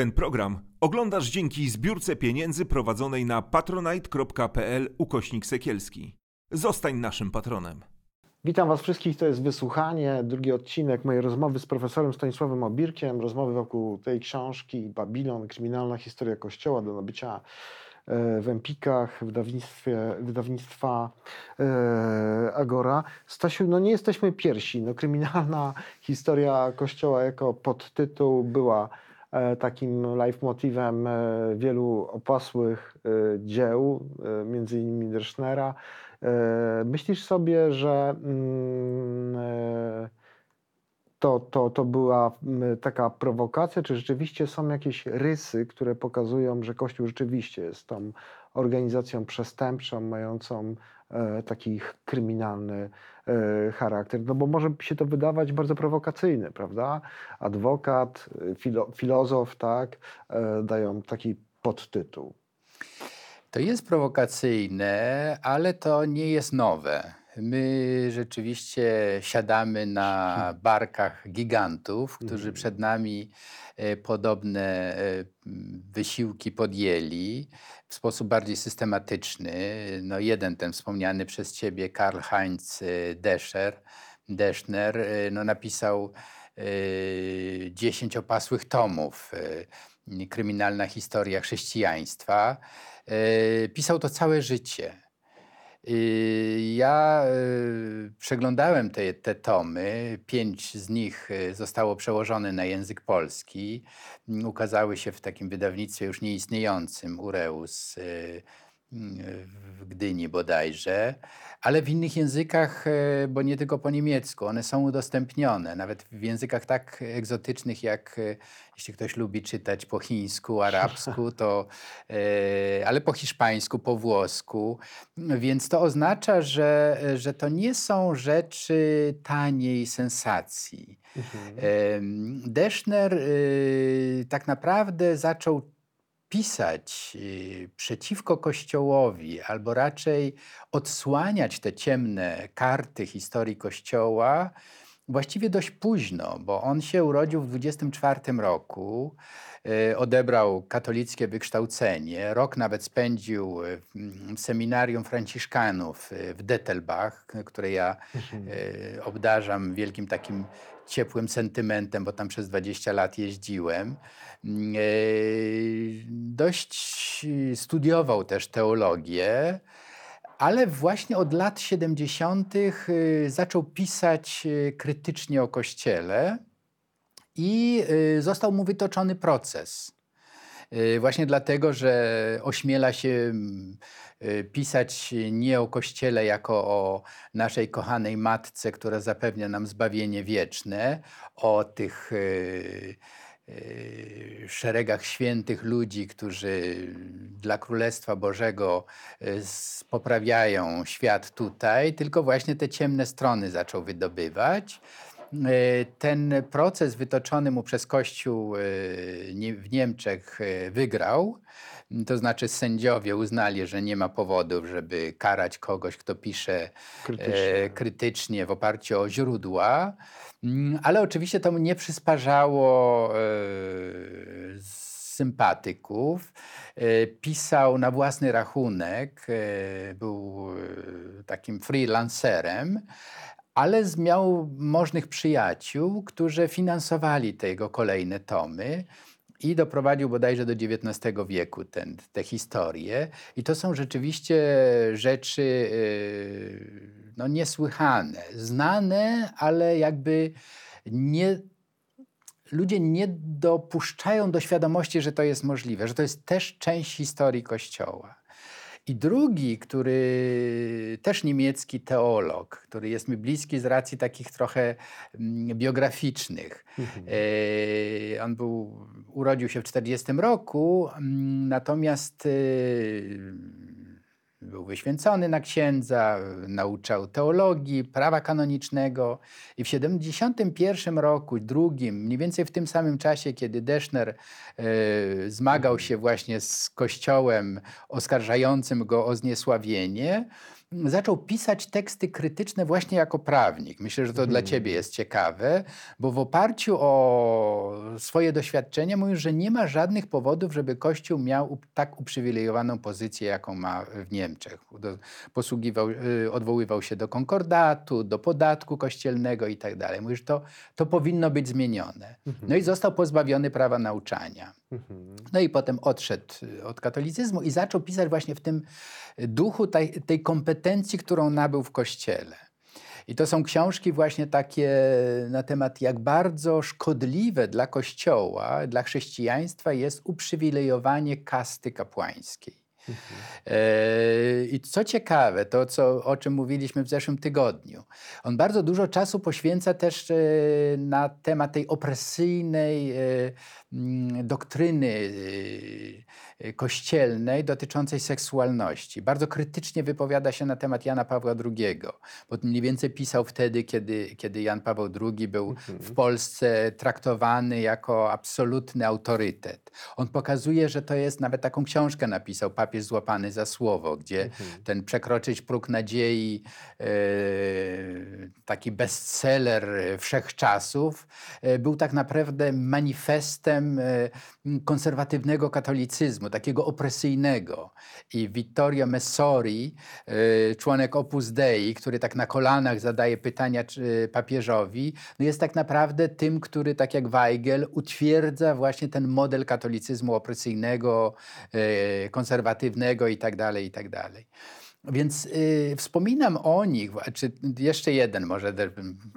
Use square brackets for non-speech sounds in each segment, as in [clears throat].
Ten program oglądasz dzięki zbiórce pieniędzy prowadzonej na patronite.pl ukośnik sekielski. Zostań naszym patronem. Witam Was wszystkich, to jest wysłuchanie, drugi odcinek mojej rozmowy z profesorem Stanisławem Obirkiem, rozmowy wokół tej książki Babilon, kryminalna historia Kościoła do nabycia e, w Empikach, wydawnictwie, wydawnictwa e, Agora. Stasiu, no nie jesteśmy pierwsi, no kryminalna historia Kościoła jako podtytuł była takim leitmotivem e, wielu opasłych e, dzieł, e, między innymi Derschnera. E, Myślisz sobie, że mm, e, to, to, to była taka prowokacja, czy rzeczywiście są jakieś rysy, które pokazują, że Kościół rzeczywiście jest tą organizacją przestępczą, mającą e, taki kryminalny e, charakter? No bo może się to wydawać bardzo prowokacyjne, prawda? Adwokat, e, filo, filozof, tak, e, dają taki podtytuł. To jest prowokacyjne, ale to nie jest nowe. My rzeczywiście siadamy na [laughs] barkach gigantów, którzy Mhm. przed nami e, podobne e, wysiłki podjęli w sposób bardziej systematyczny. No jeden, ten wspomniany przez ciebie Karl-Heinz e, Descher, Deschner, no napisał e, 10 opasłych tomów. Kryminalna historia chrześcijaństwa. Pisał to całe życie. Y, Ja y, przeglądałem te, te tomy. Pięć z nich y, zostało przełożone na język polski. Mm, Ukazały się w takim wydawnictwie już nieistniejącym, Ureus, w Gdyni bodajże, ale w innych językach, e, bo nie tylko po niemiecku, one są udostępnione, nawet w językach tak egzotycznych jak, e, jeśli ktoś lubi czytać po chińsku, arabsku, to, e, ale po hiszpańsku, po włosku, więc to oznacza, że, że to nie są rzeczy taniej sensacji. Mhm. Deschner y, tak naprawdę zaczął pisać y, przeciwko Kościołowi, albo raczej odsłaniać te ciemne karty historii Kościoła właściwie dość późno, bo on się urodził w 24 roku, y, odebrał katolickie wykształcenie, rok nawet spędził y, w seminarium franciszkanów w Dettelbach, które ja Mhm. obdarzam wielkim takim ciepłym sentymentem, bo tam przez 20 lat jeździłem. Mm, e, Dość studiował też teologię, ale właśnie od lat 70. e, zaczął pisać e, krytycznie o Kościele i e, został mu wytoczony proces. Y, Właśnie dlatego, że ośmiela się mm, y, pisać nie o Kościele jako o naszej kochanej Matce, która zapewnia nam zbawienie wieczne, o tych y, szeregach świętych ludzi, którzy dla Królestwa Bożego poprawiają świat tutaj, tylko właśnie te ciemne strony zaczął wydobywać. E, Ten proces wytoczony mu przez Kościół e, w Niemczech e, wygrał. To znaczy sędziowie uznali, że nie ma powodów, żeby karać kogoś, kto pisze Krytycznie. krytycznie w oparciu o źródła. Mm, Ale oczywiście to mu nie przysparzało sympatyków. Pisał na własny rachunek, był takim freelancerem, ale z- miał możnych przyjaciół, którzy finansowali te jego kolejne tomy. I doprowadził bodajże do XIX wieku ten, te historie. I to są rzeczywiście rzeczy yy, no, niesłychane, znane, ale jakby nie, ludzie nie dopuszczają do świadomości, że to jest możliwe, że to jest też część historii Kościoła. I drugi, który też niemiecki teolog, który jest mi bliski z racji takich trochę mm, biograficznych. Mhm. E, on był, urodził się w 40 roku, mm, natomiast e, był wyświęcony na księdza, nauczał teologii, prawa kanonicznego i w 71 roku, drugim, mniej więcej w tym samym czasie, kiedy Deschner e, zmagał się właśnie z kościołem oskarżającym go o zniesławienie, zaczął pisać teksty krytyczne właśnie jako prawnik. Myślę, że to dla ciebie jest ciekawe, bo w oparciu o swoje doświadczenia mówisz, że nie ma żadnych powodów, żeby Kościół miał tak uprzywilejowaną pozycję, jaką ma w Niemczech. Posługiwał, y, odwoływał się do konkordatu, do podatku kościelnego i tak dalej. Mówisz, to, to powinno być zmienione. No i został pozbawiony prawa nauczania. Mhm. No i potem odszedł y, od katolicyzmu i zaczął pisać właśnie w tym duchu tej, tej kompetencji, którą nabył w kościele. I to są książki właśnie takie na temat, jak bardzo szkodliwe dla kościoła, dla chrześcijaństwa jest uprzywilejowanie kasty kapłańskiej. E, I co ciekawe, to co, o czym mówiliśmy w zeszłym tygodniu, on bardzo dużo czasu poświęca też e, na temat tej opresyjnej e, doktryny e, kościelnej dotyczącej seksualności. Bardzo krytycznie wypowiada się na temat Jana Pawła II, bo mniej więcej pisał wtedy, kiedy, kiedy Jan Paweł II był w Polsce traktowany jako absolutny autorytet. On pokazuje, że to jest, nawet taką książkę napisał, Papież złapany za słowo, gdzie ten przekroczyć próg nadziei, e, taki bestseller wszechczasów, e, był tak naprawdę manifestem e, konserwatywnego katolicyzmu, takiego opresyjnego. I Vittorio Messori, e, członek Opus Dei, który tak na kolanach zadaje pytania czy- papieżowi, no jest tak naprawdę tym, który, tak jak Weigel, utwierdza właśnie ten model katolicyzmu opresyjnego, e, konserwatywnego i tak Więc y, wspominam o nich, czy jeszcze jeden może,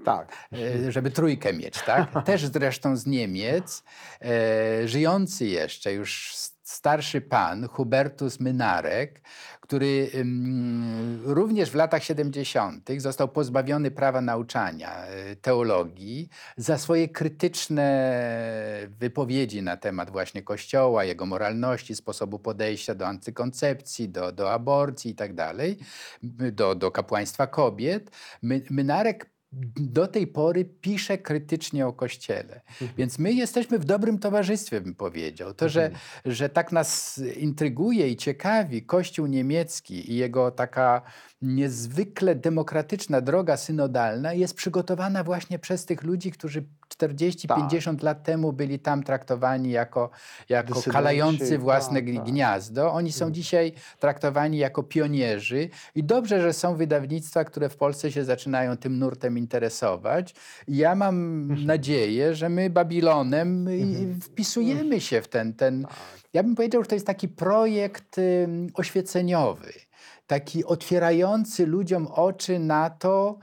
Tak. e, żeby trójkę mieć, tak? [laughs] Też zresztą z Niemiec, e, żyjący jeszcze, już starszy pan, Hubertus Mynarek, który również w latach 70. został pozbawiony prawa nauczania e, teologii za swoje krytyczne wypowiedzi na temat właśnie Kościoła, jego moralności, sposobu podejścia do antykoncepcji, do, do aborcji i tak do, do kapłaństwa kobiet. My, Mynarek do tej pory pisze krytycznie o Kościele. Więc my jesteśmy w dobrym towarzystwie, bym powiedział. To, że, że tak nas intryguje i ciekawi Kościół niemiecki i jego taka niezwykle demokratyczna droga synodalna jest przygotowana właśnie przez tych ludzi, którzy 40-50 lat temu byli tam traktowani jako, jako Dysydenci, kalający własne tak, gni- tak. gniazdo. Oni są dzisiaj traktowani jako pionierzy i dobrze, że są wydawnictwa, które w Polsce się zaczynają tym nurtem interesować. I ja mam nadzieję, że my Babilonem i wpisujemy się w ten, ten... Ja bym powiedział, że to jest taki projekt oświeceniowy, taki otwierający ludziom oczy na to,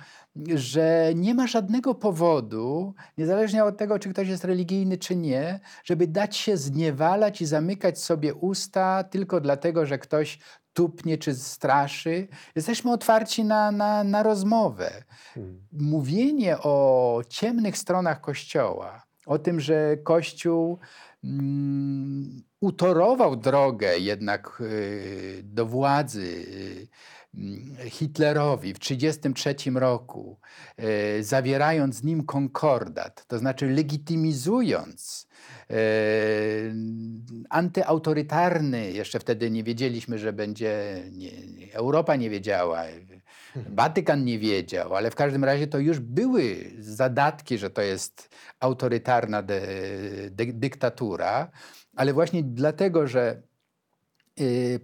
że nie ma żadnego powodu, niezależnie od tego, czy ktoś jest religijny, czy nie, żeby dać się zniewalać i zamykać sobie usta tylko dlatego, że ktoś tupnie czy straszy. Jesteśmy otwarci na, na, na rozmowę. Mówienie o ciemnych stronach Kościoła, o tym, że Kościół mm, utorował drogę jednak y, do władzy y, Hitlerowi w 1933 roku, y, zawierając z nim konkordat, to znaczy legitymizując e, antyautorytarny, jeszcze wtedy nie wiedzieliśmy, że będzie, nie, Europa nie wiedziała, Watykan nie wiedział, ale w każdym razie to już były zadatki, że to jest autorytarna de, de, dyktatura, ale właśnie dlatego, że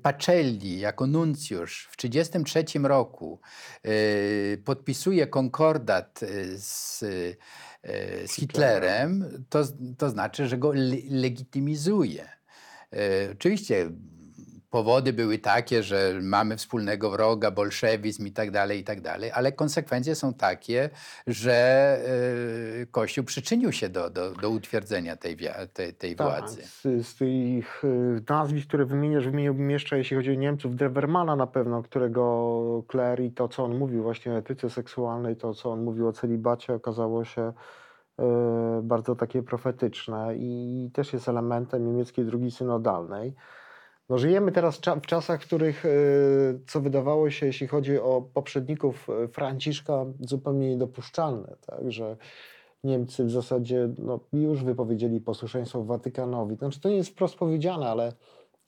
Pacelli jako nuncjusz w 1933 roku y, podpisuje konkordat y, z, y, z Hitlerem, to, to znaczy, że go le legitymizuje. Y, Oczywiście powody były takie, że mamy wspólnego wroga, bolszewizm i tak dalej, i tak dalej, ale konsekwencje są takie, że y, Kościół przyczynił się do, do, do utwierdzenia tej, tej, tej Tak, władzy. z, z tych y, nazwisk, które wymieniasz, wymieniłbym jeszcze, jeśli chodzi o Niemców, Drewermana na pewno, którego Kler i to, co on mówił właśnie o etyce seksualnej, to, co on mówił o celibacie, okazało się y, bardzo takie profetyczne i też jest elementem niemieckiej drugi synodalnej. No, żyjemy teraz w czasach, w których, y, co wydawało się, jeśli chodzi o poprzedników y, Franciszka, zupełnie niedopuszczalne, tak, że Niemcy w zasadzie no, już wypowiedzieli posłuszeństwo Watykanowi. Znaczy, to nie jest wprost powiedziane, ale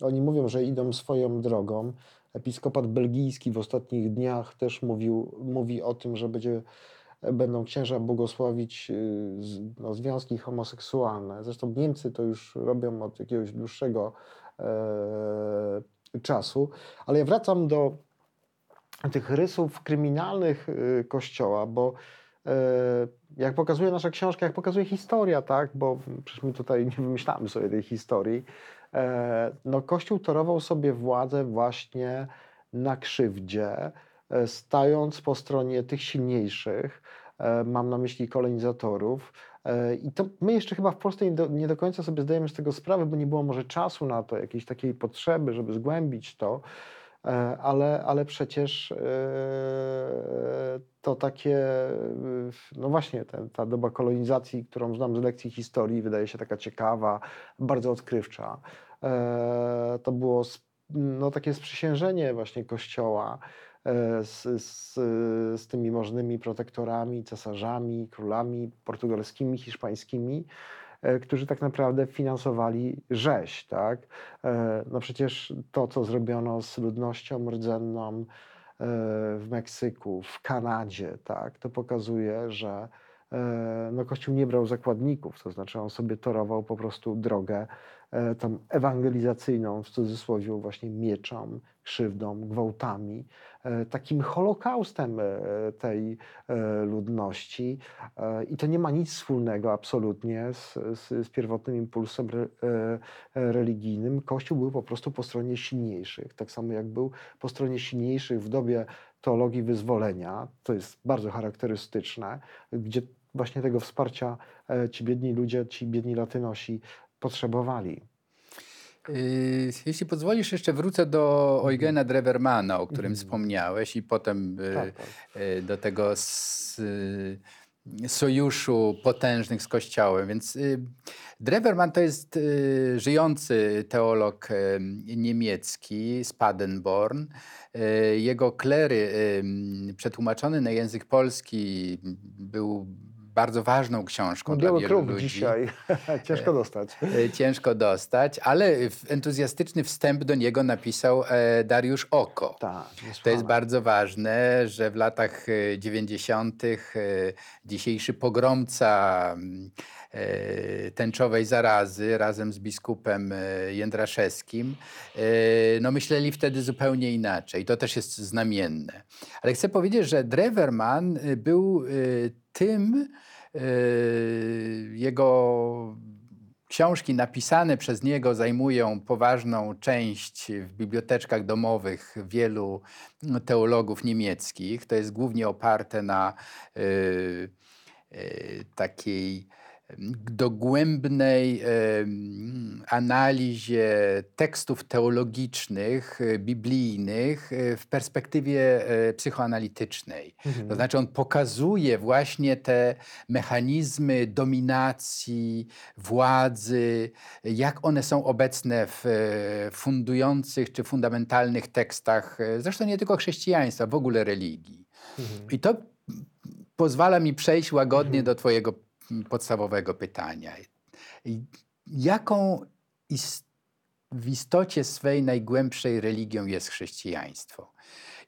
oni mówią, że idą swoją drogą. Episkopat belgijski w ostatnich dniach też mówił, mówi o tym, że będzie, będą księża błogosławić y, no, związki homoseksualne. Zresztą Niemcy to już robią od jakiegoś dłuższego czasu. Ale ja wracam do tych rysów kryminalnych y, Kościoła, bo e, jak pokazuje nasza książka, jak pokazuje historia, tak, bo przecież my tutaj nie wymyślamy sobie tej historii, e, no Kościół torował sobie władzę właśnie na krzywdzie, e, stając po stronie tych silniejszych, e, mam na myśli kolonizatorów. E, I to my jeszcze chyba w Polsce nie do, nie do końca sobie zdajemy z tego sprawę, bo nie było może czasu na to, jakiejś takiej potrzeby, żeby zgłębić to. E, ale, ale przecież e, to takie, no właśnie, ten, ta doba kolonizacji, którą znam z lekcji historii, wydaje się taka ciekawa, bardzo odkrywcza. To było no, takie sprzysiężenie właśnie Kościoła z, z, z tymi możnymi protektorami, cesarzami, królami portugalskimi, hiszpańskimi, e, którzy tak naprawdę finansowali rzeź, tak? E, No przecież to, co zrobiono z ludnością rdzenną e, w Meksyku, w Kanadzie, tak, to pokazuje, że e, no Kościół nie brał zakładników, to znaczy on sobie torował po prostu drogę e, tą ewangelizacyjną, w cudzysłowie właśnie mieczą, krzywdą, gwałtami, e, takim holokaustem e, tej e, ludności. E, I to nie ma nic wspólnego absolutnie z, z, z pierwotnym impulsem re, e, e, religijnym. Kościół był po prostu po stronie silniejszych, tak samo jak był po stronie silniejszych w dobie teologii wyzwolenia. To jest bardzo charakterystyczne, gdzie właśnie tego wsparcia e, ci biedni ludzie, ci biedni latynosi potrzebowali. Y, Jeśli pozwolisz, jeszcze wrócę do Eugena Drewermana, o którym Mhm. wspomniałeś, i potem y, Tak, tak. y, do tego sojuszu potężnych z Kościołem. Więc Drewerman to jest żyjący teolog niemiecki z Padenborn. Jego klery przetłumaczony na język polski był bardzo ważną książką dla Biały wielu kruk ludzi. dzisiaj, [laughs] ciężko dostać. E, ciężko dostać, ale entuzjastyczny wstęp do niego napisał e, Dariusz Oko. Tak, To jest bardzo ważne, że w latach e, 90. e, dzisiejszy pogromca mm, e, tęczowej zarazy razem z biskupem e, Jędraszewskim, e, no myśleli wtedy zupełnie inaczej. To też jest znamienne. Ale chcę powiedzieć, że Drewerman e, był e, tym, e, jego książki napisane przez niego zajmują poważną część w biblioteczkach domowych wielu teologów niemieckich. To jest głównie oparte na y, y, takiej dogłębnej analizie tekstów teologicznych, y, biblijnych y, w perspektywie y, psychoanalitycznej. Mhm. To znaczy on pokazuje właśnie te mechanizmy dominacji, władzy, jak one są obecne w e, fundujących czy fundamentalnych tekstach, e, zresztą nie tylko chrześcijaństwa, w ogóle religii. Mhm. I to pozwala mi przejść łagodnie Mhm. do Twojego podstawowego pytania. Jaką is- w istocie swej najgłębszej religią jest chrześcijaństwo?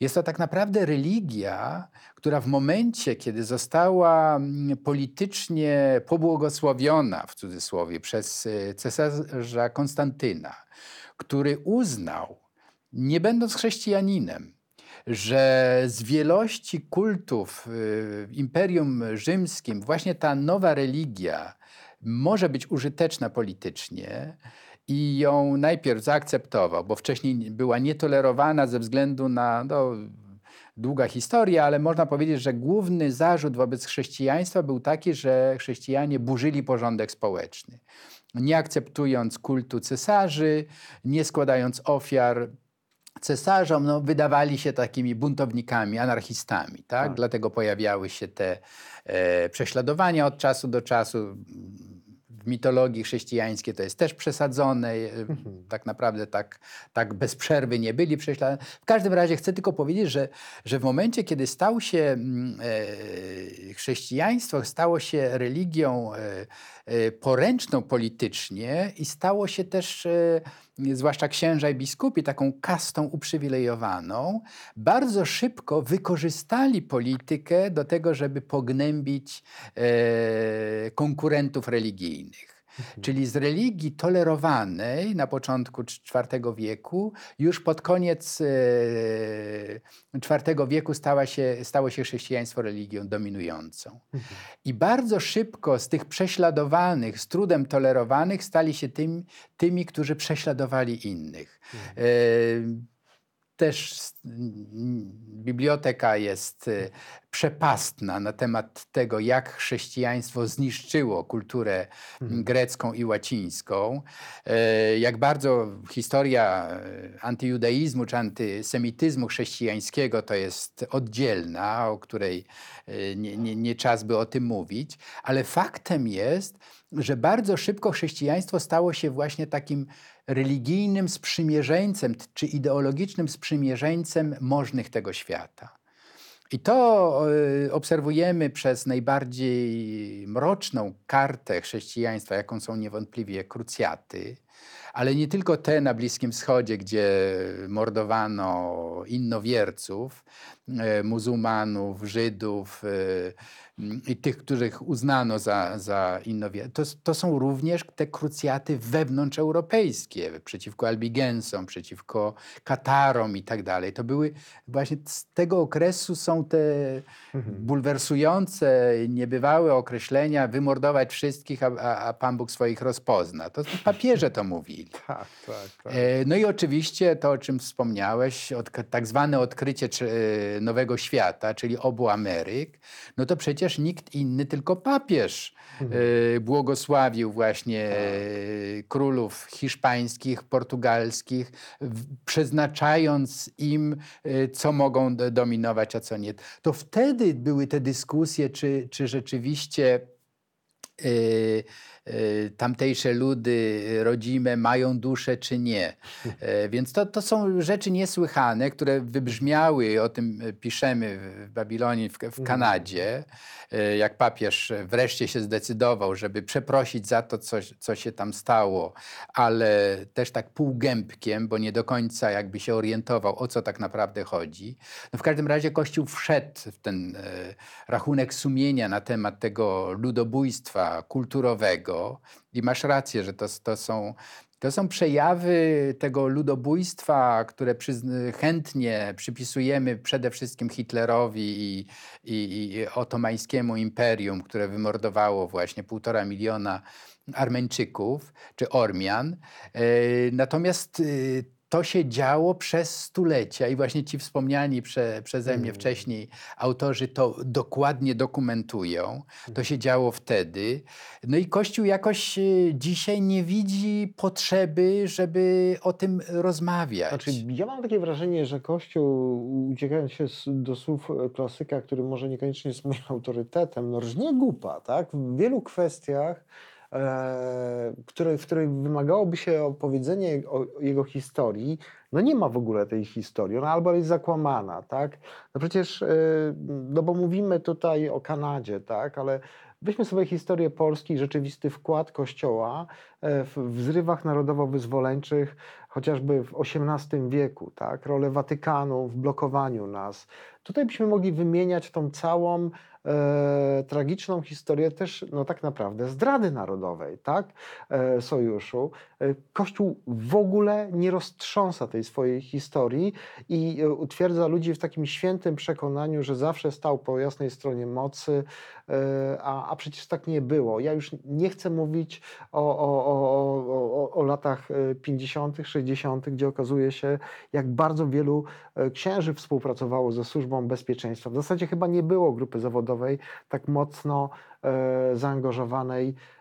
Jest to tak naprawdę religia, która w momencie, kiedy została mm, politycznie pobłogosławiona, w cudzysłowie, przez e, cesarza Konstantyna, który uznał, nie będąc chrześcijaninem, że z wielości kultów y, w Imperium Rzymskim właśnie ta nowa religia może być użyteczna politycznie i ją najpierw zaakceptował, bo wcześniej była nietolerowana ze względu na no, długa historia, ale można powiedzieć, że główny zarzut wobec chrześcijaństwa był taki, że chrześcijanie burzyli porządek społeczny. Nie akceptując kultu cesarzy, nie składając ofiar cesarzom, no, wydawali się takimi buntownikami, anarchistami. Tak? Tak. Dlatego pojawiały się te e, prześladowania od czasu do czasu. W mitologii chrześcijańskiej to jest też przesadzone. e, Mhm. Tak naprawdę tak, tak bez przerwy nie byli prześladowani. W każdym razie chcę tylko powiedzieć, że, że w momencie, kiedy stał się mm, e, chrześcijaństwo, stało się religią e, e, poręczną politycznie i stało się też e, zwłaszcza księża i biskupi, taką kastą uprzywilejowaną, bardzo szybko wykorzystali politykę do tego, żeby pognębić e, konkurentów religijnych. Czyli z religii tolerowanej na początku IV wieku, już pod koniec IV wieku stała się, stało się chrześcijaństwo religią dominującą. I bardzo szybko z tych prześladowanych, z trudem tolerowanych, stali się tym, tymi, którzy prześladowali innych. E, też biblioteka jest y, przepastna na temat tego, jak chrześcijaństwo zniszczyło kulturę Mhm. grecką i łacińską, e, jak bardzo historia e, antyjudaizmu czy antysemityzmu chrześcijańskiego to jest oddzielna, o której e, nie, nie, nie czas by o tym mówić, ale faktem jest, że bardzo szybko chrześcijaństwo stało się właśnie takim religijnym sprzymierzeńcem czy ideologicznym sprzymierzeńcem możnych tego świata. I to y, obserwujemy przez najbardziej mroczną kartę chrześcijaństwa, jaką są niewątpliwie krucjaty, ale nie tylko te na Bliskim Wschodzie, gdzie mordowano innowierców, y, muzułmanów, Żydów, y, i tych, których uznano za, za innowierców. To, to są również te krucjaty wewnątrzeuropejskie przeciwko Albigensom, przeciwko Katarom i tak dalej. To były właśnie z tego okresu są te bulwersujące, niebywałe określenia wymordować wszystkich, a, a, a Pan Bóg swoich rozpozna. To papieże to mówili. [laughs] Tak, tak, tak. E, No i oczywiście to, o czym wspomniałeś, od, tak zwane odkrycie e, nowego świata, czyli obu Ameryk, no to przecież nikt inny, tylko papież e, błogosławił właśnie e, królów hiszpańskich, portugalskich, przeznaczając im, e, co mogą do- dominować, a co nie. To wtedy były te dyskusje, czy, czy rzeczywiście y, y, tamtejsze ludy rodzime mają duszę czy nie. E, Więc to, to są rzeczy niesłychane, które wybrzmiały, o tym piszemy w- Babilonie, w, w Kanadzie, e, jak papież wreszcie się zdecydował, żeby przeprosić za to, co, co się tam stało, ale też tak półgębkiem, bo nie do końca jakby się orientował, o co tak naprawdę chodzi. No w każdym razie Kościół wszedł w ten rachunek sumienia na temat tego ludobójstwa kulturowego i masz rację, że to, to są to są przejawy tego ludobójstwa, które chętnie przypisujemy przede wszystkim Hitlerowi i, i, i otomańskiemu imperium, które wymordowało właśnie półtora miliona Armeńczyków czy Ormian. E, Natomiast y, to się działo przez stulecia i właśnie ci wspomniani prze, przeze mnie wcześniej autorzy to dokładnie dokumentują. To się działo wtedy. No i Kościół jakoś y, dzisiaj nie widzi potrzeby, żeby o tym rozmawiać. Znaczy, ja mam takie wrażenie, że Kościół, uciekając się do słów klasyka, który może niekoniecznie jest moim autorytetem, no rżnie gupa, tak? W wielu kwestiach, e, które, w której wymagałoby się opowiedzenie o, jego historii, no nie ma w ogóle tej historii, ona albo jest zakłamana, tak? No przecież, e, no bo mówimy tutaj o Kanadzie, tak? Ale weźmy sobie historię Polski, rzeczywisty wkład Kościoła e, w, w zrywach narodowo-wyzwoleńczych, chociażby w XVIII wieku, tak? rolę Watykanu w blokowaniu nas. Tutaj byśmy mogli wymieniać tą całą e, tragiczną historię też, no tak naprawdę, zdrady narodowej, tak? E, sojuszu. E, Kościół w ogóle nie roztrząsa tej swojej historii i e, utwierdza ludzi w takim świętym przekonaniu, że zawsze stał po jasnej stronie mocy, a, a przecież tak nie było. Ja już nie chcę mówić o, o, o, o, latach e, 50., 60., gdzie okazuje się, jak bardzo wielu e, księży współpracowało ze służbą bezpieczeństwa. W zasadzie chyba nie było grupy zawodowej tak mocno e, zaangażowanej e,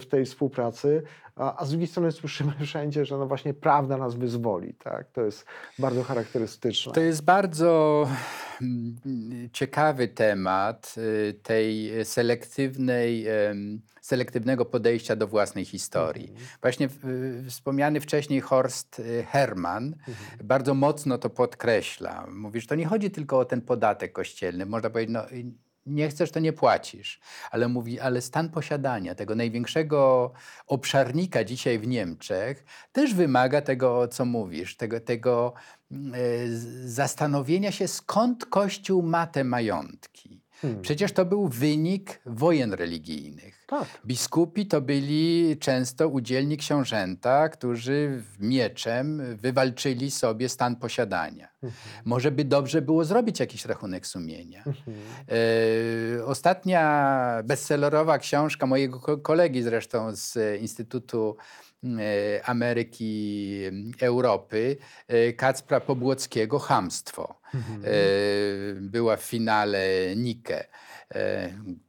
w tej współpracy, a, a z drugiej strony słyszymy [laughs] wszędzie, że no właśnie prawda nas wyzwoli. Tak? To jest bardzo charakterystyczne. To jest bardzo mm, ciekawy temat y, tej selektywnej, selektywnego podejścia do własnej historii. Właśnie y, wspomniany wcześniej Horst y, Hermann bardzo mocno to podkreśla. Mówi, że to nie chodzi tylko o ten podatek kościelny. Można powiedzieć, no, nie chcesz, to nie płacisz. Ale mówi, ale stan posiadania tego największego obszarnika dzisiaj w Niemczech też wymaga tego, co mówisz, tego, tego mm, e, zastanowienia się, skąd Kościół ma te majątki. Hmm. Przecież to był wynik wojen religijnych. Tak. Biskupi to byli często udzielni książęta, którzy mieczem wywalczyli sobie stan posiadania. Może by dobrze było zrobić jakiś rachunek sumienia. Mhm. E, ostatnia bestsellerowa książka mojego ko- kolegi zresztą z Instytutu Ameryki e, Europy, e, Kacpra Pobłockiego, Hamstwo. E, była w finale Nike.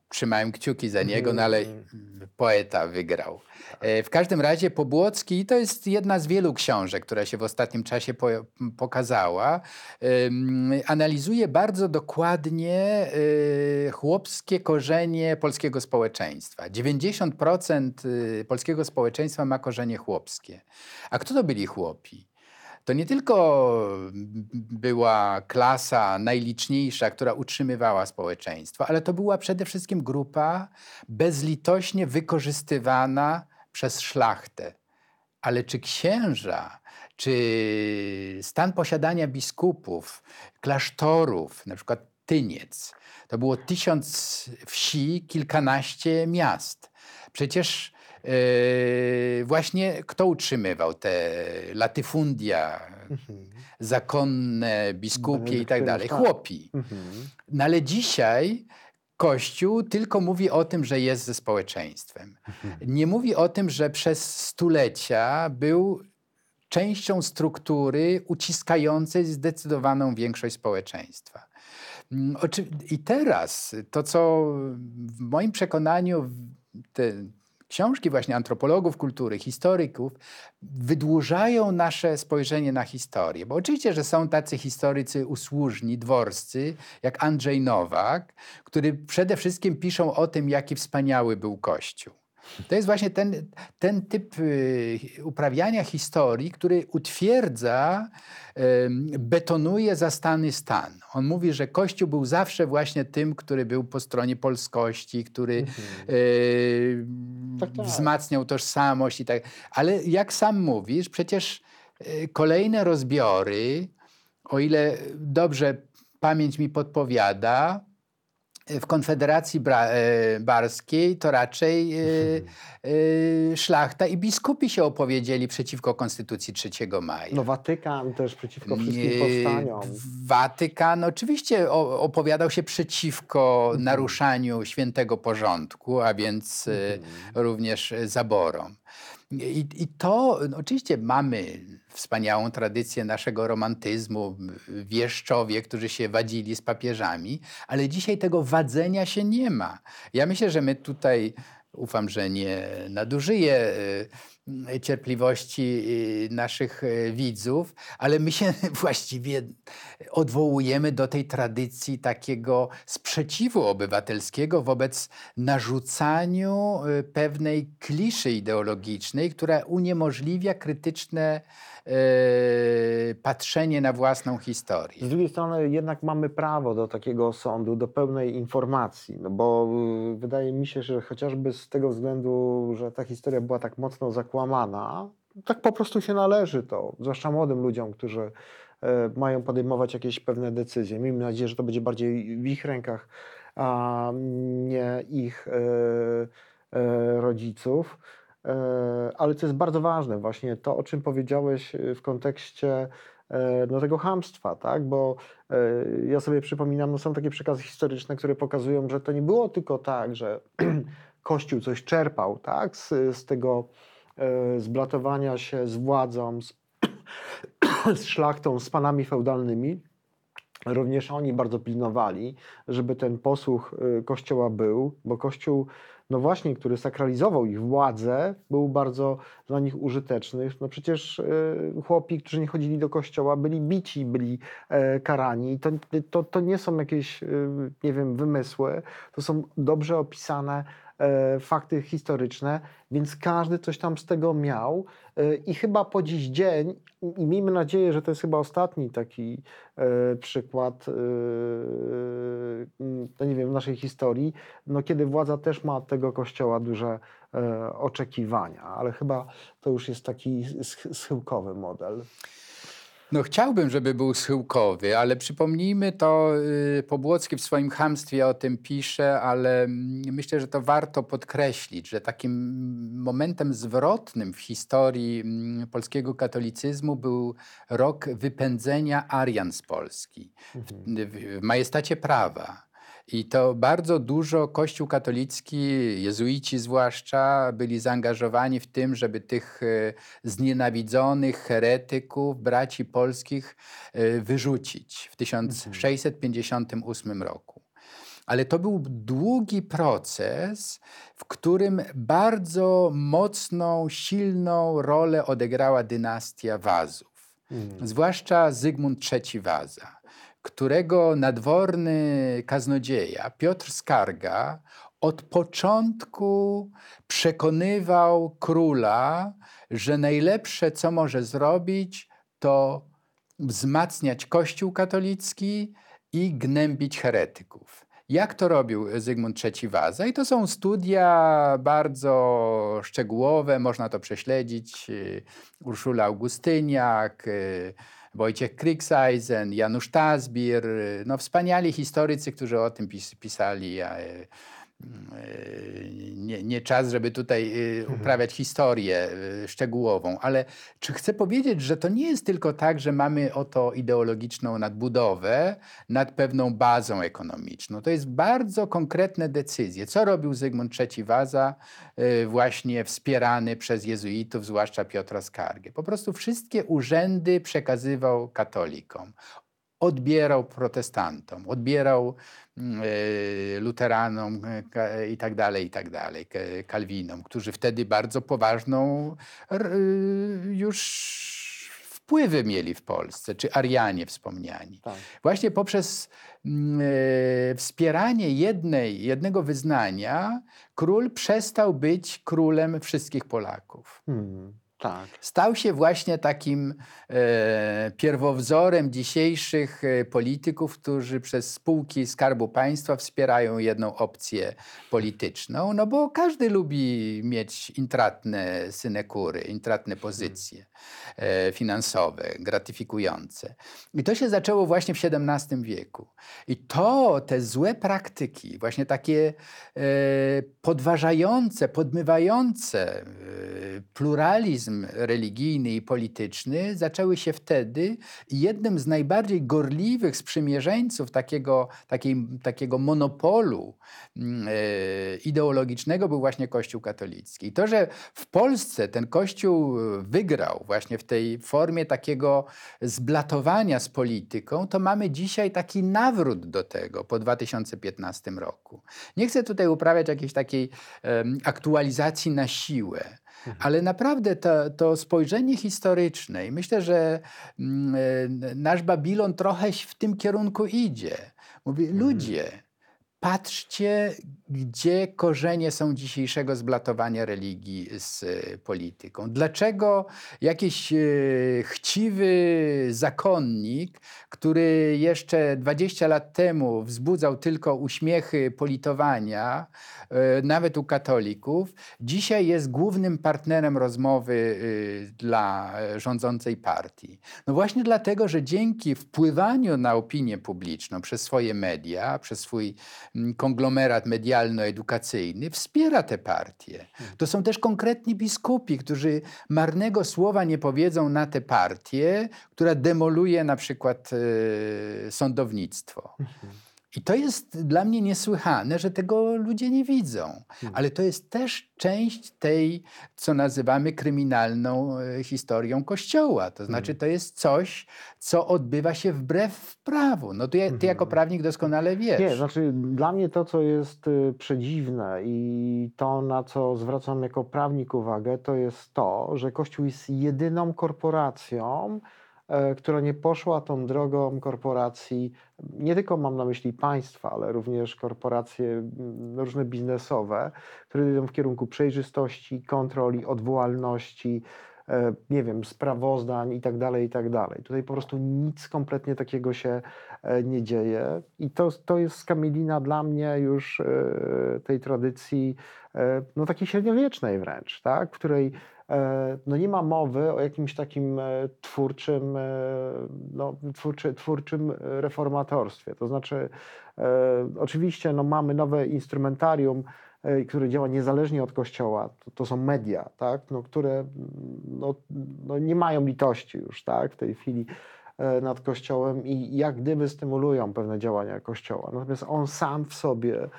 E, Trzymałem kciuki za niego, no ale poeta wygrał. E, W każdym razie Pobłocki to jest jedna z wielu książek, która się w ostatnim czasie po, pokazała. Analizuje bardzo dokładnie e, chłopskie korzenie polskiego społeczeństwa. 90% y, polskiego społeczeństwa ma korzenie chłopskie. A kto to byli chłopi? To nie tylko była klasa najliczniejsza, która utrzymywała społeczeństwo, ale to była przede wszystkim grupa bezlitośnie wykorzystywana przez szlachtę. Ale czy księża, czy stan posiadania biskupów, klasztorów, na przykład Tyniec, to było tysiąc wsi, kilkanaście miast. Przecież właśnie kto utrzymywał te latyfundia, zakonne, biskupie i tak dalej? Chłopi. Mhm. No ale dzisiaj Kościół tylko mówi o tym, że jest ze społeczeństwem. Nie mówi o tym, że przez stulecia był częścią struktury uciskającej zdecydowaną większość społeczeństwa. Mm, I teraz to, co w moim przekonaniu te książki właśnie antropologów kultury, historyków wydłużają nasze spojrzenie na historię. Bo oczywiście, że są tacy historycy usłużni, dworscy, jak Andrzej Nowak, który przede wszystkim piszą o tym, jaki wspaniały był Kościół. To jest właśnie ten, ten typ y, uprawiania historii, który utwierdza, betonuje zastany stan. On mówi, że Kościół był zawsze właśnie tym, który był po stronie polskości, który y, Tak, tak. wzmacniał tożsamość i tak. Ale jak sam mówisz, przecież y, kolejne rozbiory, o ile dobrze pamięć mi podpowiada, w Konfederacji e, Barskiej to raczej e, e, szlachta i biskupi się opowiedzieli przeciwko Konstytucji 3 maja. No Watykan też przeciwko wszystkim powstaniom. Watykan oczywiście opowiadał się przeciwko Mhm. naruszaniu świętego porządku, a więc Mhm. również zaborom. I, I to no, oczywiście mamy wspaniałą tradycję naszego romantyzmu, wieszczowie, którzy się wadzili z papieżami, ale dzisiaj tego wadzenia się nie ma. Ja myślę, że my tutaj, ufam, że nie nadużyję e, cierpliwości e, naszych e, widzów, ale my się [laughs] właściwie odwołujemy do tej tradycji takiego sprzeciwu obywatelskiego wobec narzucaniu e, pewnej kliszy ideologicznej, która uniemożliwia krytyczne patrzenie na własną historię. Z drugiej strony jednak mamy prawo do takiego sądu, do pełnej informacji, no bo y, wydaje mi się, że chociażby z tego względu, że ta historia była tak mocno zakłamana, tak po prostu się należy to, zwłaszcza młodym ludziom, którzy e, mają podejmować jakieś pewne decyzje. Miejmy nadzieję, że to będzie bardziej w ich rękach, a nie ich e, e, rodziców. Ale co jest bardzo ważne, właśnie to, o czym powiedziałeś w kontekście no, tego hamstwa, tak? Bo ja sobie przypominam, no, są takie przekazy historyczne, które pokazują, że to nie było tylko tak, że [clears throat] Kościół coś czerpał, tak? Z, z tego zblatowania się z władzą, z, [coughs] z szlachtą, z panami feudalnymi, Również oni bardzo pilnowali, żeby ten posłuch y, Kościoła był, bo Kościół no właśnie, który sakralizował ich władzę, był bardzo dla nich użyteczny. No przecież e, chłopi, którzy nie chodzili do kościoła, byli bici, byli e, karani. To, to, to nie są jakieś, e, nie wiem, wymysły, to są dobrze opisane e, fakty historyczne, więc każdy coś tam z tego miał e, i chyba po dziś dzień, i miejmy nadzieję, że to jest chyba ostatni taki e, przykład, e, no nie wiem, w naszej historii, no kiedy władza też ma od tego kościoła duże e, oczekiwania, ale chyba to już jest taki sch- schyłkowy model. No chciałbym, żeby był schyłkowy, ale przypomnijmy to, y, Pobłocki w swoim chamstwie o tym pisze, ale mm, myślę, że to warto podkreślić, że takim momentem zwrotnym w historii mm, polskiego katolicyzmu był rok wypędzenia Arian z Polski w, w majestacie prawa. I to bardzo dużo Kościół katolicki, jezuici zwłaszcza, byli zaangażowani w tym, żeby tych e, znienawidzonych heretyków, braci polskich e, wyrzucić w 1658 roku. Ale to był długi proces, w którym bardzo mocną, silną rolę odegrała dynastia Wazów, zwłaszcza Zygmunt III Waza którego nadworny kaznodzieja Piotr Skarga od początku przekonywał króla, że najlepsze, co może zrobić, to wzmacniać Kościół katolicki i gnębić heretyków. Jak to robił Zygmunt III Waza? I to są studia bardzo szczegółowe, można to prześledzić. Urszula Augustyniak, Wojciech Krikseisen, Janusz Tazbir, no wspaniali historycy, którzy o tym pis pisali. E, nie, nie, czas, żeby tutaj uprawiać historię szczegółową, ale czy chcę powiedzieć, że to nie jest tylko tak, że mamy oto ideologiczną nadbudowę nad pewną bazą ekonomiczną. To jest bardzo konkretne decyzje. Co robił Zygmunt III Waza, właśnie wspierany przez jezuitów, zwłaszcza Piotra Skargę? Po prostu wszystkie urzędy przekazywał katolikom odbierał protestantom, odbierał y, luteranom y, i tak dalej, i tak dalej, kalwinom, którzy wtedy bardzo poważną y, już wpływy mieli w Polsce, czy Arianie wspomniani. Tak. Właśnie poprzez y, wspieranie jednej, jednego wyznania król przestał być królem wszystkich Polaków. Hmm, tak. Stał się właśnie takim e, pierwowzorem dzisiejszych e, polityków, którzy przez spółki Skarbu Państwa wspierają jedną opcję polityczną, no bo każdy lubi mieć intratne synekury, intratne pozycje e, finansowe, gratyfikujące. I to się zaczęło właśnie w XVII wieku. I to, te złe praktyki, właśnie takie e, podważające, podmywające e, pluralizm religijny i polityczny zaczęły się wtedy jednym z najbardziej gorliwych sprzymierzeńców takiego, takiej, takiego monopolu mm, e, ideologicznego był właśnie Kościół katolicki. I to, że w Polsce ten Kościół wygrał właśnie w tej formie takiego zblatowania z polityką, to mamy dzisiaj taki nawrót do tego po 2015 roku. Nie chcę tutaj uprawiać jakiejś takiej aktualizacji na siłę, ale naprawdę to, to spojrzenie historyczne i myślę, że mm, e, nasz Babilon trochę w tym kierunku idzie. Mówi, ludzie, patrzcie, gdzie korzenie są dzisiejszego zblatowania religii z e, polityką. Dlaczego jakiś e, chciwy zakonnik, który jeszcze 20 lat temu wzbudzał tylko uśmiechy politowania, e, nawet u katolików, dzisiaj jest głównym partnerem rozmowy dla rządzącej partii? No właśnie dlatego, że dzięki wpływaniu na opinię publiczną przez swoje media, przez swój konglomerat medialno-edukacyjny, wspiera te partie. To są też konkretni biskupi, którzy marnego słowa nie powiedzą na tę partię, która demoluje na przykład e, sądownictwo. I to jest dla mnie niesłychane, że tego ludzie nie widzą. Ale to jest też część tej, co nazywamy kryminalną e, historią Kościoła. To znaczy, to jest coś, co odbywa się wbrew prawu. No ty, ty jako prawnik doskonale wiesz. Nie, znaczy dla mnie to, co jest y, przedziwne i to, na co zwracam jako prawnik uwagę, to jest to, że Kościół jest jedyną korporacją, która nie poszła tą drogą korporacji, nie tylko mam na myśli państwa, ale również korporacje mm, różne biznesowe, które idą w kierunku przejrzystości, kontroli, odwołalności, e, nie wiem, sprawozdań i tak dalej, i tak dalej. Tutaj po prostu nic kompletnie takiego się e, nie dzieje. I to, to jest skamielina dla mnie już e, tej tradycji, e, no takiej średniowiecznej wręcz, tak, w której e, no nie ma mowy o jakimś takim e, twórczym, e, no, twórczy, twórczym reformatorstwie. To znaczy, e, oczywiście no, mamy nowe instrumentarium, e, które działa niezależnie od Kościoła, to, to są media, tak? no, które mm, no, no, nie mają litości już tak? w tej chwili e, nad Kościołem i jak gdyby stymulują pewne działania Kościoła. Natomiast on sam w sobie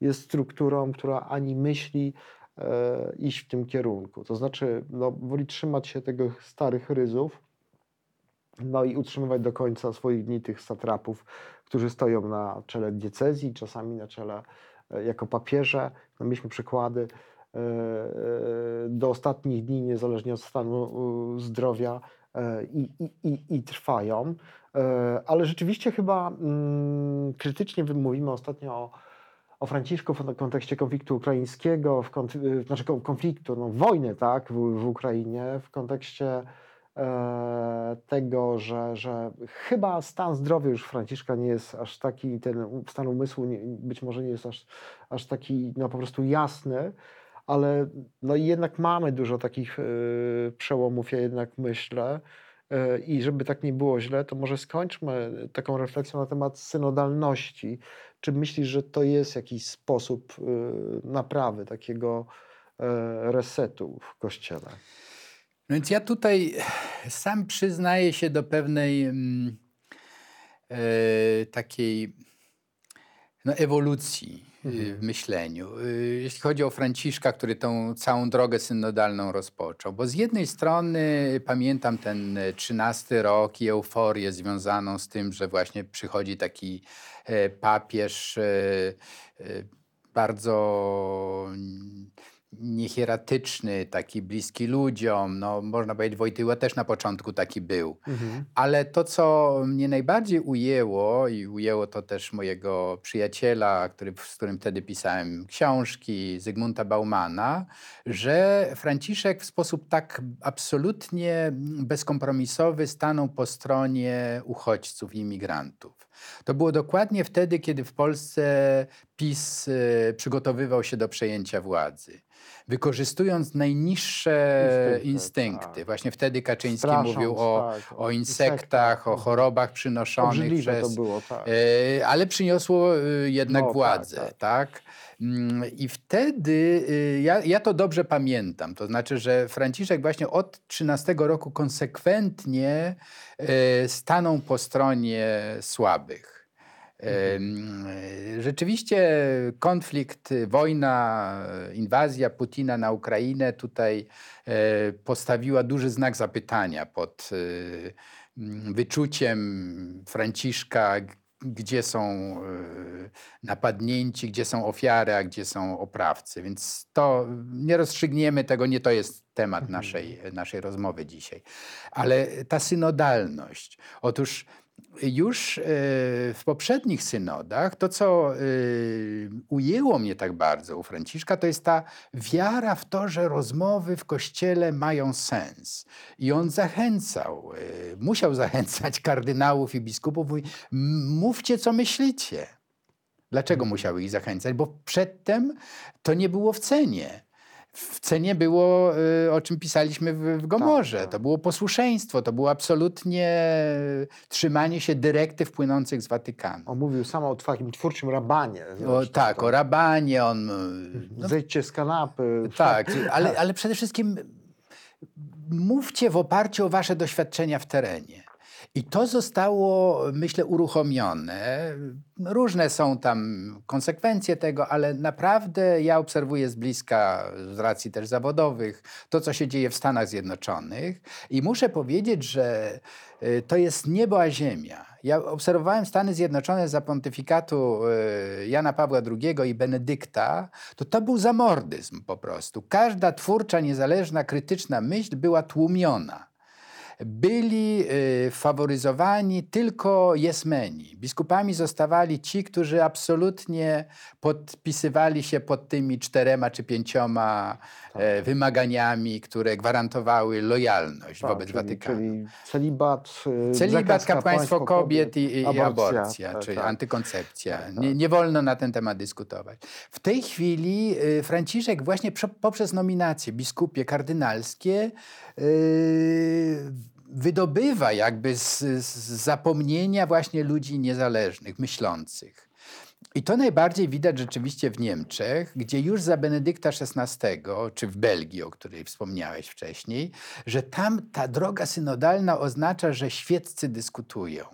jest strukturą, która ani myśli e, iść w tym kierunku. To znaczy, no, woli trzymać się tego starych ryzów, no i utrzymywać do końca swoich dni tych satrapów, którzy stoją na czele diecezji, czasami na czele e, jako papieże. No, mieliśmy przykłady e, e, do ostatnich dni, niezależnie od stanu e, zdrowia, e, i, i, i, i trwają. E, Ale rzeczywiście chyba mm, krytycznie mówimy ostatnio o, o Franciszku w kontekście konfliktu ukraińskiego, w kont- y, znaczy kon- konfliktu, no, wojny tak, w, w Ukrainie, w kontekście e, tego, że, że chyba stan zdrowia już Franciszka nie jest aż taki, ten stan umysłu nie, być może nie jest aż, aż taki no, po prostu jasny, ale no jednak mamy dużo takich y, przełomów, ja jednak myślę. Y, I żeby tak nie było źle, to może skończmy taką refleksją na temat synodalności. Czy myślisz, że to jest jakiś sposób y, naprawy, takiego y, resetu w kościele? No więc ja tutaj sam przyznaję się do pewnej mm, e, takiej no, ewolucji. W myśleniu. Y, Jeśli chodzi o Franciszka, który tą całą drogę synodalną rozpoczął. Bo z jednej strony pamiętam ten e, trzynasty rok i euforię związaną z tym, że właśnie przychodzi taki e, papież e, bardzo mm, niehieratyczny, taki bliski ludziom. No, można powiedzieć, Wojtyła też na początku taki był. Ale to, co mnie najbardziej ujęło, i ujęło to też mojego przyjaciela, który, z którym wtedy pisałem książki, Zygmunta Baumana, że Franciszek w sposób tak absolutnie bezkompromisowy stanął po stronie uchodźców i imigrantów. To było dokładnie wtedy, kiedy w Polsce PiS e, przygotowywał się do przejęcia władzy. Wykorzystując najniższe Instynkty, instynkty. tak. Właśnie wtedy Kaczyński Strasząc, mówił o, tak, o insektach, o mhm. chorobach przynoszonych Obrzydliwe przez... to było, tak. E, ale przyniosło e, jednak No, tak, władzę, tak. tak? Mm, I wtedy e, ja, ja to dobrze pamiętam. To znaczy, że Franciszek właśnie od 13 roku konsekwentnie stanął po stronie słabych. Em, e, Rzeczywiście konflikt, wojna, inwazja Putina na Ukrainę tutaj e, postawiła duży znak zapytania pod e, wyczuciem Franciszka, gdzie są napadnięci, gdzie są ofiary, a gdzie są oprawcy. Więc to nie rozstrzygniemy tego, nie to jest temat naszej, naszej rozmowy dzisiaj. Ale ta synodalność. Otóż już e, w poprzednich synodach to, co e, ujęło mnie tak bardzo u Franciszka, to jest ta wiara w to, że rozmowy w kościele mają sens. I on zachęcał, e, musiał zachęcać kardynałów i biskupów, mówi, "M- mówcie, co myślicie. Dlaczego musiał ich zachęcać? Bo przedtem to nie było w cenie. W cenie było, y, o czym pisaliśmy w, Gomorze. tak. To było posłuszeństwo, to było absolutnie trzymanie się dyrektyw płynących z Watykanu. On mówił sam o takim twórczym rabanie. O, tak, o rabanie, on. y, No, Zejdźcie z kanapy. tak, [laughs] ale, ale przede wszystkim mówcie w oparciu o wasze doświadczenia w terenie. I to zostało, myślę, uruchomione. Różne są tam konsekwencje tego, ale naprawdę ja obserwuję z bliska, z racji też zawodowych, to, co się dzieje w Stanach Zjednoczonych. I muszę powiedzieć, że y, to jest niebo a ziemia. Ja obserwowałem Stany Zjednoczone za pontyfikatu y, Jana Pawła II i Benedykta, to to był zamordyzm po prostu. Każda twórcza, niezależna, krytyczna myśl była tłumiona byli y, faworyzowani tylko jesmeni. Biskupami zostawali ci, którzy absolutnie podpisywali się pod tymi czterema czy pięcioma e, wymaganiami, które gwarantowały lojalność Tak, wobec czyli, Watykanu. Czyli celibat, y, Celibat, kapłaństwo kobiet i, i i aborcja, aborcja, tak, czyli tak. antykoncepcja. Tak, Nie, nie wolno na ten temat dyskutować. W tej chwili y, Franciszek właśnie prze- poprzez nominacje biskupie, kardynalskie y, wydobywa jakby z, z zapomnienia właśnie ludzi niezależnych, myślących. I to najbardziej widać rzeczywiście w Niemczech, gdzie już za Benedykta XVI, czy w Belgii, o której wspomniałeś wcześniej, że tam ta droga synodalna oznacza, że świeccy dyskutują,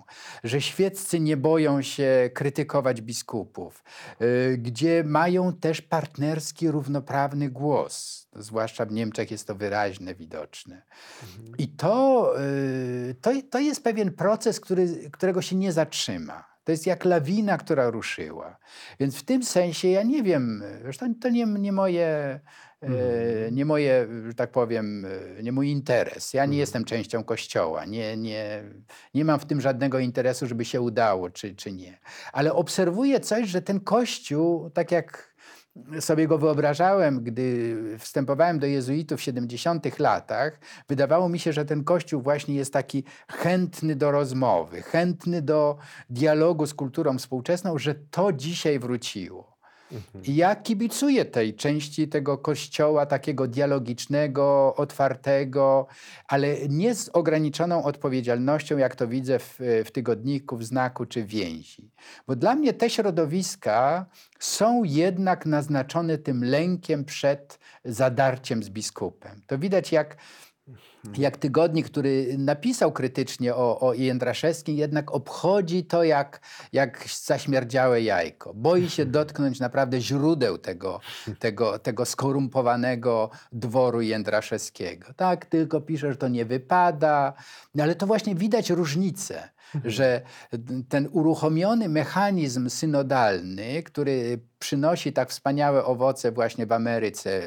że świeccy nie boją się krytykować biskupów, y, gdzie mają też partnerski, równoprawny głos. Zwłaszcza w Niemczech jest to wyraźne, widoczne. I to, y, to, to jest pewien proces, który, którego się nie zatrzyma. To jest jak lawina, która ruszyła. Więc w tym sensie ja nie wiem, zresztą to nie, nie moje, e, nie moje, że tak powiem, e, nie mój interes. Ja nie jestem częścią Kościoła. Nie, nie, nie mam w tym żadnego interesu, żeby się udało, czy, czy nie. Ale obserwuję coś, że ten Kościół, tak jak sobie go wyobrażałem, gdy wstępowałem do jezuitów w 70 latach, wydawało mi się, że ten kościół właśnie jest taki chętny do rozmowy, chętny do dialogu z kulturą współczesną, że to dzisiaj wróciło. Ja kibicuję tej części tego kościoła takiego dialogicznego, otwartego, ale nie z ograniczoną odpowiedzialnością, jak to widzę w, w tygodniku, w znaku czy więzi. Bo dla mnie te środowiska są jednak naznaczone tym lękiem przed zadarciem z biskupem. To widać jak jak tygodnik, który napisał krytycznie o, o Jędraszewskim, jednak obchodzi to jak, jak zaśmierdziałe jajko. Boi się dotknąć naprawdę źródeł tego, tego, tego skorumpowanego dworu Jędraszewskiego. Tak, tylko pisze, że to nie wypada, no ale to właśnie widać różnicę, że ten uruchomiony mechanizm synodalny, który przynosi tak wspaniałe owoce właśnie w Ameryce,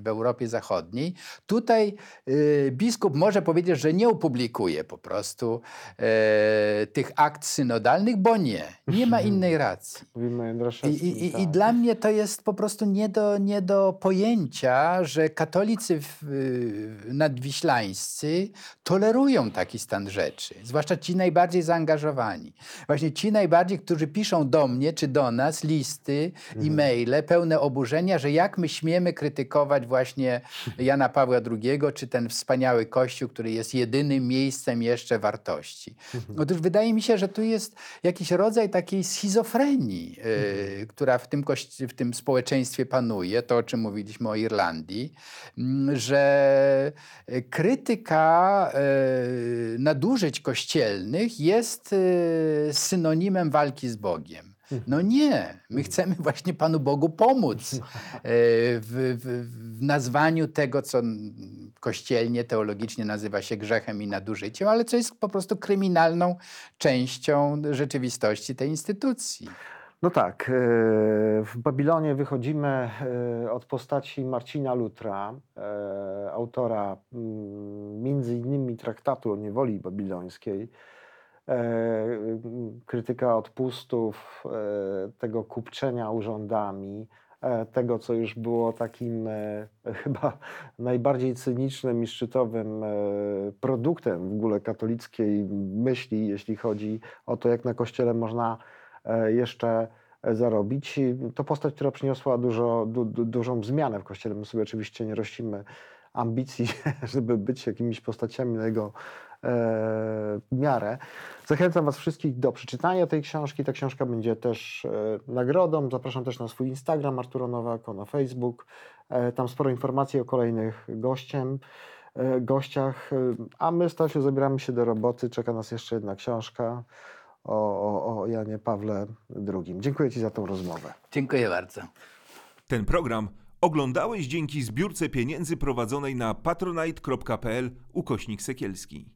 w, Europie Zachodniej. Tutaj y, biskup może powiedzieć, że nie opublikuje po prostu e, tych akt synodalnych, bo nie. Nie ma [laughs] innej racji. I, Jędraszewskim, i, i, tak. I dla mnie to jest po prostu nie do, nie do pojęcia, że katolicy w, nadwiślańscy tolerują taki stan rzeczy. Zwłaszcza ci najbardziej zaangażowani. Właśnie ci najbardziej, którzy piszą do mnie czy do nas listy, e-maile pełne oburzenia, że jak my śmiemy krytykować właśnie [laughs] Jana Pawła II, czy ten wspaniały Kościół, który jest jedynym miejscem jeszcze wartości. Otóż wydaje mi się, że tu jest jakiś rodzaj takiej schizofrenii, y, która w tym, w tym społeczeństwie panuje, to o czym mówiliśmy o Irlandii, mm, że y, krytyka y, nadużyć kościelnych jest synonimem walki z Bogiem. No nie, my chcemy właśnie Panu Bogu pomóc e, w, w, w nazwaniu tego, co kościelnie, teologicznie nazywa się grzechem i nadużyciem, ale co jest po prostu kryminalną częścią rzeczywistości tej instytucji. No tak, e, w Babilonie wychodzimy e, od postaci Marcina Lutra, autora mm, między innymi traktatu o niewoli babilońskiej, krytyka odpustów, e, tego kupczenia urządami, e, tego, co już było takim e, [laughs] chyba najbardziej cynicznym i szczytowym e, produktem w ogóle katolickiej myśli, jeśli chodzi o to, jak na kościele można e, jeszcze e, zarobić. To postać, która przyniosła dużo, du, du, dużą zmianę w kościele. My sobie oczywiście nie rościmy ambicji, [laughs] żeby być jakimiś postaciami na jego e, miarę. Zachęcam Was wszystkich do przeczytania tej książki. Ta książka będzie też e, nagrodą. Zapraszam też na swój Instagram Arturo Nowako, na Facebook. E, tam sporo informacji o kolejnych gościem. e, gościach. e, A my, Stasiu, zabieramy się do roboty. Czeka nas jeszcze jedna książka o, o, o Janie Pawle II. Dziękuję Ci za tą rozmowę. Dziękuję bardzo. Ten program oglądałeś dzięki zbiórce pieniędzy prowadzonej na patronite.pl ukośnik sekielski.